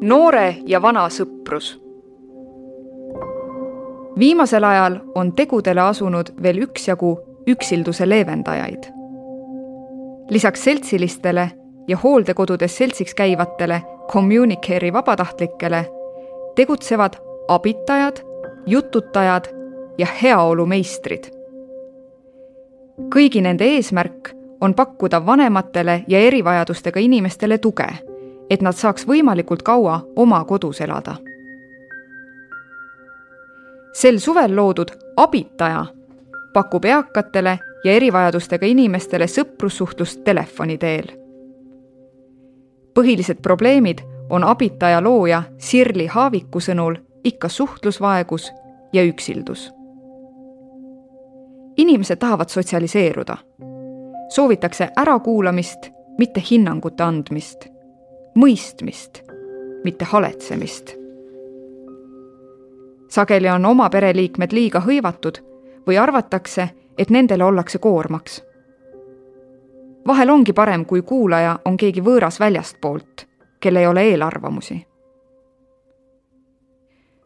noore ja vana sõprus. viimasel ajal on tegudele asunud veel üksjagu üksilduse leevendajaid. lisaks seltsilistele ja hooldekodudes seltsiks käivatele Communicare'i vabatahtlikele tegutsevad abitajad, jututajad ja heaolumeistrid. kõigi nende eesmärk on pakkuda vanematele ja erivajadustega inimestele tuge et nad saaks võimalikult kaua oma kodus elada. sel suvel loodud Abitaja pakub eakatele ja erivajadustega inimestele sõprussuhtlust telefoni teel. põhilised probleemid on Abitaja looja Sirli Haaviku sõnul ikka suhtlusvaegus ja üksildus. inimesed tahavad sotsialiseeruda. soovitakse ärakuulamist, mitte hinnangute andmist mõistmist, mitte haletsemist. sageli on oma pereliikmed liiga hõivatud või arvatakse, et nendele ollakse koormaks. vahel ongi parem, kui kuulaja on keegi võõras väljastpoolt, kel ei ole eelarvamusi.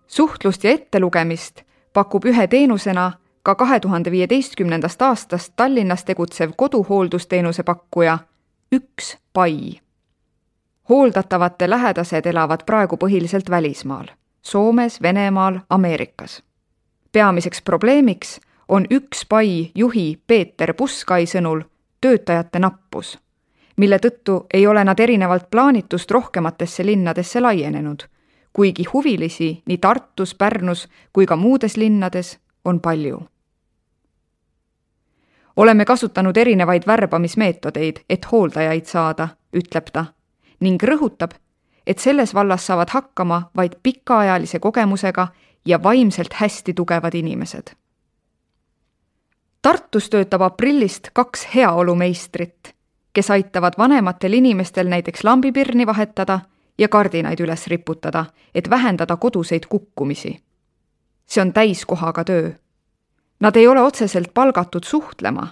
suhtlust ja ettelugemist pakub ühe teenusena ka kahe tuhande viieteistkümnendast aastast Tallinnas tegutsev koduhooldusteenuse pakkuja Üks Pai hooldatavate lähedased elavad praegu põhiliselt välismaal, Soomes, Venemaal, Ameerikas. peamiseks probleemiks on üks pai juhi Peeter Puskai sõnul töötajate nappus, mille tõttu ei ole nad erinevalt plaanitust rohkematesse linnadesse laienenud, kuigi huvilisi nii Tartus, Pärnus kui ka muudes linnades on palju oleme kasutanud erinevaid värbamismeetodeid, et hooldajaid saada, ütleb ta ning rõhutab, et selles vallas saavad hakkama vaid pikaajalise kogemusega ja vaimselt hästi tugevad inimesed. Tartus töötab aprillist kaks heaolumeistrit, kes aitavad vanematel inimestel näiteks lambipirni vahetada ja kardinaid üles riputada, et vähendada koduseid kukkumisi. see on täiskohaga töö. Nad ei ole otseselt palgatud suhtlema,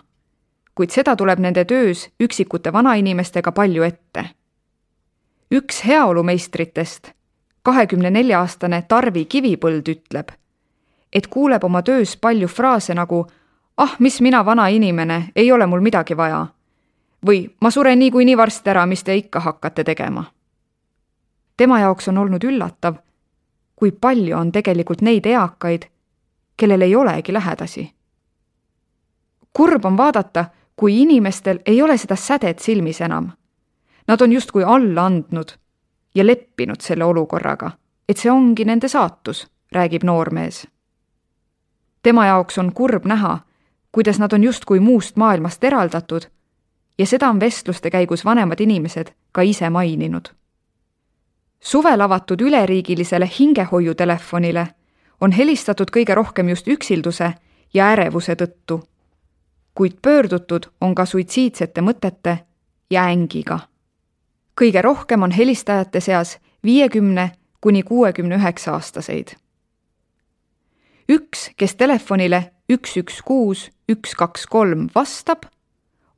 kuid seda tuleb nende töös üksikute vanainimestega palju ette üks heaolumeistritest, kahekümne nelja aastane Tarvi Kivipõld ütleb, et kuuleb oma töös palju fraase nagu ah, mis mina, vana inimene, ei ole mul midagi vaja. või ma suren niikuinii varsti ära, mis te ikka hakkate tegema. tema jaoks on olnud üllatav, kui palju on tegelikult neid eakaid, kellel ei olegi lähedasi. kurb on vaadata, kui inimestel ei ole seda sädet silmis enam Nad on justkui alla andnud ja leppinud selle olukorraga, et see ongi nende saatus, räägib noormees. tema jaoks on kurb näha, kuidas nad on justkui muust maailmast eraldatud ja seda on vestluste käigus vanemad inimesed ka ise maininud. suvel avatud üleriigilisele hingehoiutelefonile on helistatud kõige rohkem just üksilduse ja ärevuse tõttu, kuid pöördutud on ka suitsiidsete mõtete ja ängiga kõige rohkem on helistajate seas viiekümne kuni kuuekümne üheksa aastaseid. üks, kes telefonile üks, üks, kuus, üks, kaks, kolm vastab,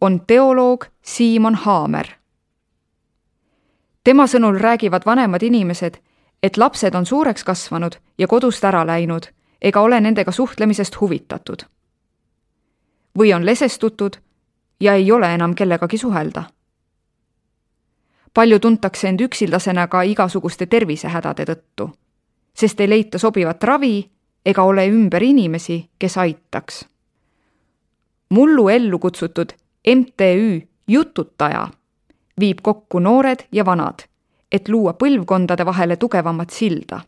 on teoloog Siimon Haamer. tema sõnul räägivad vanemad inimesed, et lapsed on suureks kasvanud ja kodust ära läinud ega ole nendega suhtlemisest huvitatud. või on lesestutud ja ei ole enam kellegagi suhelda palju tuntakse end üksildasena ka igasuguste tervisehädade tõttu, sest ei leita sobivat ravi ega ole ümber inimesi, kes aitaks. mullu ellu kutsutud MTÜ Jututaja viib kokku noored ja vanad, et luua põlvkondade vahele tugevamat silda.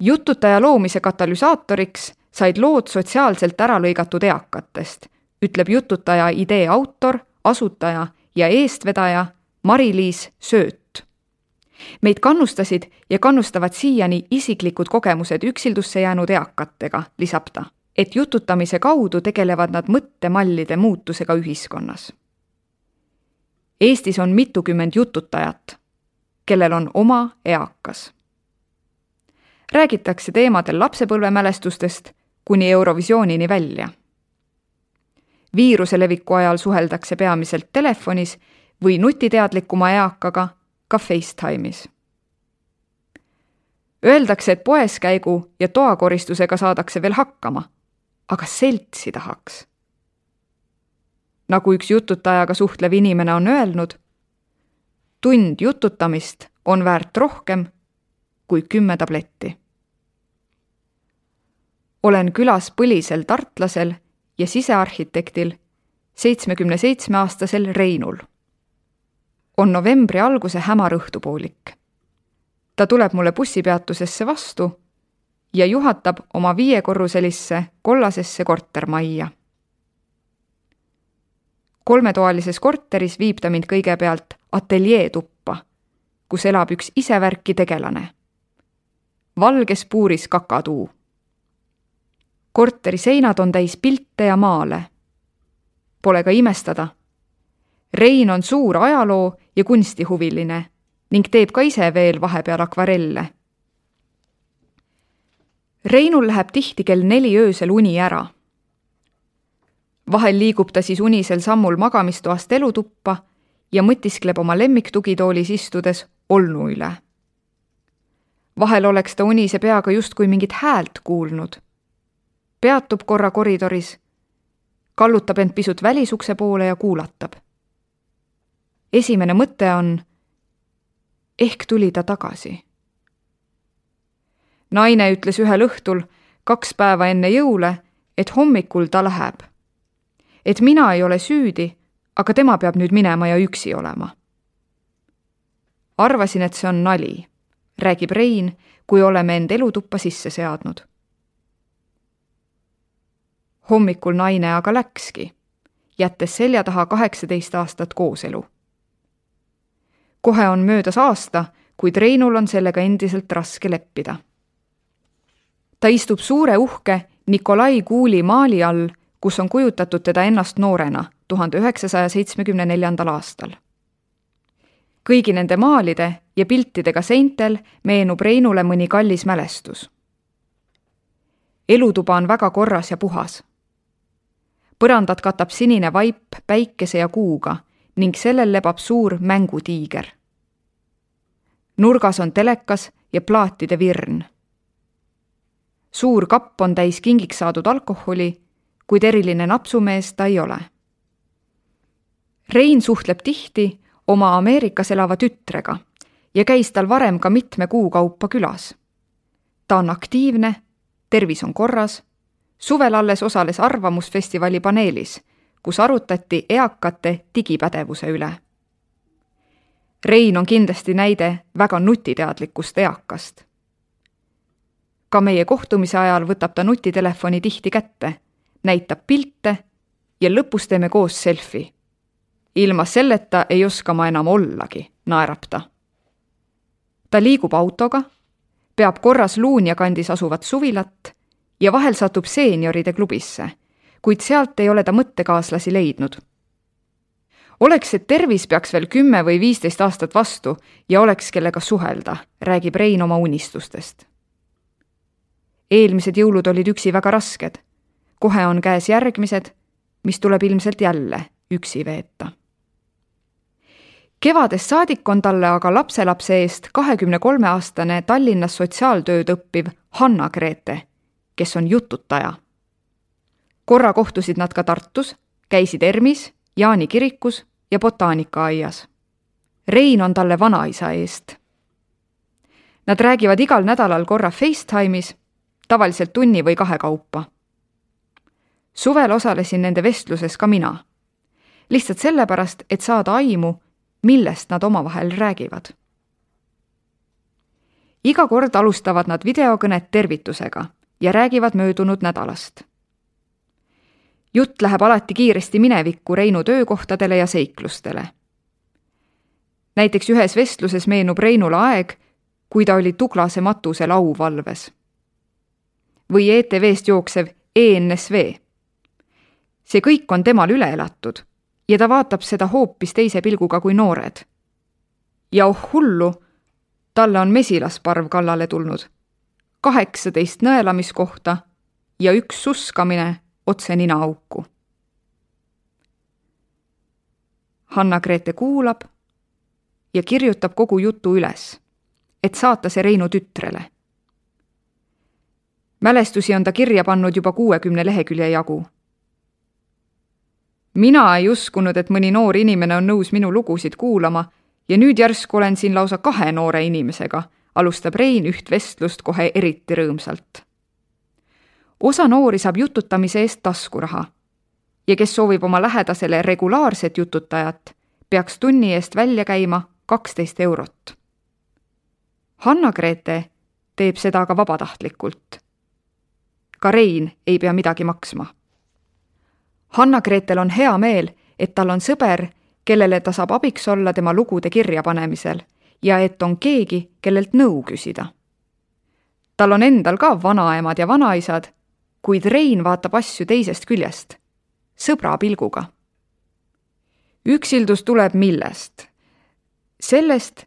jututaja loomise katalüsaatoriks said lood sotsiaalselt ära lõigatud eakatest, ütleb jututaja idee autor, asutaja ja eestvedaja Mari-Liis Sööt. meid kannustasid ja kannustavad siiani isiklikud kogemused üksildusse jäänud eakatega, lisab ta, et jututamise kaudu tegelevad nad mõttemallide muutusega ühiskonnas. Eestis on mitukümmend jututajat, kellel on oma eakas. räägitakse teemadel lapsepõlvemälestustest kuni Eurovisioonini välja. viiruse leviku ajal suheldakse peamiselt telefonis või nutiteadlikuma eakaga ka Facetime'is. Öeldakse, et poeskäigu ja toakoristusega saadakse veel hakkama, aga seltsi tahaks. nagu üks jututajaga suhtlev inimene on öelnud, tund jututamist on väärt rohkem kui kümme tabletti. olen külas põlisel tartlasel ja sisearhitektil, seitsmekümne seitsme aastasel Reinul. On novembri alguse hämar õhtupoolik ta tuleb mulle bussipeatusesse vastu ja juhatab oma viiekorruselisse kollasesse kortermajja. kolmetoalises korteris viib ta mind kõigepealt ateljeetuppa, kus elab üks isevärki tegelane. valges puuris kakatuu. korteri seinad on täis pilte ja maale. Pole ka imestada. Rein on suur ajaloo ja kunstihuviline ning teeb ka ise veel vahepeal akvarelle. Reinul läheb tihti kell neli öösel uni ära. vahel liigub ta siis unisel sammul magamistoast elutuppa ja mõtiskleb oma lemmiktugitoolis istudes olnu üle. vahel oleks ta unise peaga justkui mingit häält kuulnud. peatub korra koridoris, kallutab end pisut välisukse poole ja kuulatab. Esimene mõte on ehk tuli ta tagasi. naine ütles ühel õhtul, kaks päeva enne jõule, et hommikul ta läheb. et mina ei ole süüdi, aga tema peab nüüd minema ja üksi olema. arvasin, et see on nali, räägib Rein, kui oleme end elutuppa sisse seadnud. hommikul naine aga läkski, jättes selja taha kaheksateist aastat kooselu kohe on möödas aasta, kuid Reinul on sellega endiselt raske leppida. ta istub suure uhke Nikolai Kuuli maali all, kus on kujutatud teda ennast noorena tuhande üheksasaja seitsmekümne neljandal aastal. kõigi nende maalide ja piltidega seintel meenub Reinule mõni kallis mälestus. elutuba on väga korras ja puhas. põrandat katab sinine vaip päikese ja kuuga ning sellel lebab suur mängutiiger. nurgas on telekas ja plaatide virn. suur kapp on täis kingiks saadud alkoholi, kuid eriline napsumees ta ei ole. Rein suhtleb tihti oma Ameerikas elava tütrega ja käis tal varem ka mitme kuu kaupa külas. ta on aktiivne, tervis on korras, suvel alles osales Arvamusfestivali paneelis kus arutati eakate digipädevuse üle. Rein on kindlasti näide väga nutiteadlikust eakast. ka meie kohtumise ajal võtab ta nutitelefoni tihti kätte, näitab pilte ja lõpus teeme koos selfie. ilma selleta ei oska ma enam ollagi, naerab ta. ta liigub autoga, peab korras Luunja kandis asuvat suvilat ja vahel satub seenioride klubisse kuid sealt ei ole ta mõttekaaslasi leidnud. oleks, et tervis peaks veel kümme või viisteist aastat vastu ja oleks, kellega suhelda, räägib Rein oma unistustest. eelmised jõulud olid üksi väga rasked. kohe on käes järgmised, mis tuleb ilmselt jälle üksi veeta kevadest saadik on talle aga lapselapse eest kahekümne kolme aastane Tallinnas sotsiaaltööd õppiv Hanna-Grete, kes on jututaja korra kohtusid nad ka Tartus, käisid ERMis, Jaani kirikus ja botaanikaaias. Rein on talle vanaisa eest. Nad räägivad igal nädalal korra Facetime'is, tavaliselt tunni või kahe kaupa. suvel osalesin nende vestluses ka mina. lihtsalt sellepärast, et saada aimu, millest nad omavahel räägivad. iga kord alustavad nad videokõnet tervitusega ja räägivad möödunud nädalast jutt läheb alati kiiresti minevikku Reinu töökohtadele ja seiklustele. näiteks ühes vestluses meenub Reinule aeg, kui ta oli Tuglase matusel auvalves. või ETV-st jooksev ENSV. see kõik on temal üle elatud ja ta vaatab seda hoopis teise pilguga kui noored. ja oh hullu, talle on mesilasparv kallale tulnud. kaheksateist nõelamiskohta ja üks suskamine otse ninaauku. Hanna-Grete kuulab ja kirjutab kogu jutu üles, et saata see Reinu tütrele, mälestusi on ta kirja pannud juba kuuekümne lehekülje jagu. mina ei uskunud, et mõni noor inimene on nõus minu lugusid kuulama ja nüüd järsku olen siin lausa kahe noore inimesega, alustab Rein üht vestlust kohe eriti rõõmsalt. Osa noori saab jututamise eest taskuraha ja kes soovib oma lähedasele regulaarset jututajat, peaks tunni eest välja käima kaksteist eurot. Hanna-Grete teeb seda aga vabatahtlikult. ka Rein ei pea midagi maksma. Hanna-Gretel on hea meel, et tal on sõber, kellele ta saab abiks olla tema lugude kirjapanemisel ja et on keegi, kellelt nõu küsida. tal on endal ka vanaemad ja vanaisad, kuid Rein vaatab asju teisest küljest, sõbra pilguga. üksildus tuleb millest? sellest,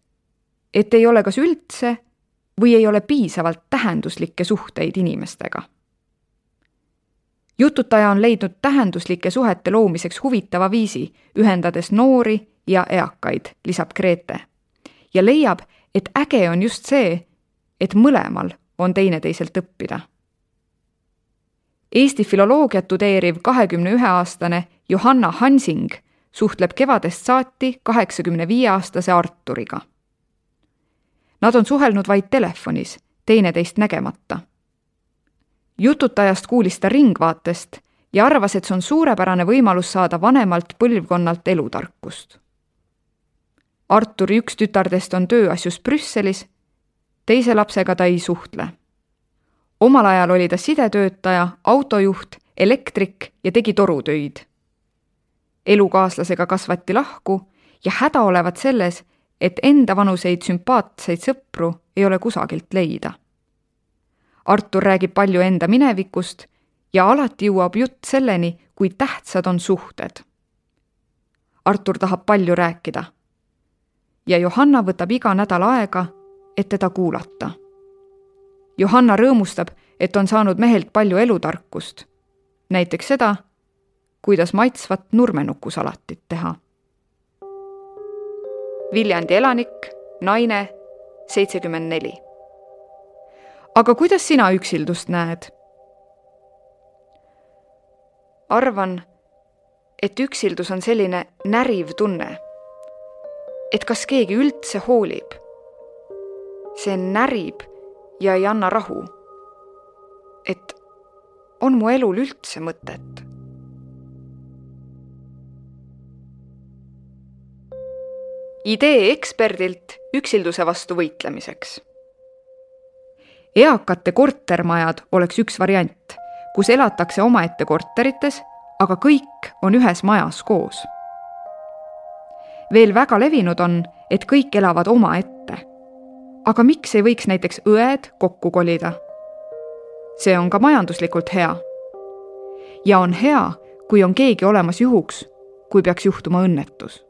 et ei ole kas üldse või ei ole piisavalt tähenduslikke suhteid inimestega. jututaja on leidnud tähenduslike suhete loomiseks huvitava viisi, ühendades noori ja eakaid, lisab Grete. ja leiab, et äge on just see, et mõlemal on teineteiselt õppida. Eesti filoloogiat tudeeriv kahekümne ühe aastane Johanna Hansing suhtleb kevadest saati kaheksakümne viie aastase Arturiga Nad on suhelnud vaid telefonis, teineteist nägemata. jututajast kuulis ta Ringvaatest ja arvas, et see on suurepärane võimalus saada vanemalt põlvkonnalt elutarkust. Arturi üks tütardest on tööasjus Brüsselis, teise lapsega ta ei suhtle. Omal ajal oli ta sidetöötaja, autojuht, elektrik ja tegi torutöid. elukaaslasega kasvati lahku ja häda olevat selles, et endavanuseid sümpaatseid sõpru ei ole kusagilt leida. Artur räägib palju enda minevikust ja alati jõuab jutt selleni, kui tähtsad on suhted. Artur tahab palju rääkida. ja Johanna võtab iga nädal aega, et teda kuulata. Johanna rõõmustab, et on saanud mehelt palju elutarkust, näiteks seda, kuidas maitsvat nurmenukusalatit teha Viljandi elanik, naine, seitsekümmend neli. aga kuidas sina üksildust näed? arvan, et üksildus on selline näriv tunne. et kas keegi üldse hoolib. see närib ja ei anna rahu. et on mu elul üldse mõtet idee eksperdilt üksilduse vastu võitlemiseks. eakate kortermajad oleks üks variant, kus elatakse omaette korterites, aga kõik on ühes majas koos. veel väga levinud on, et kõik elavad omaette. Aga miks ei võiks näiteks õed kokku kolida? see on ka majanduslikult hea. ja on hea, kui on keegi olemas juhuks, kui peaks juhtuma õnnetus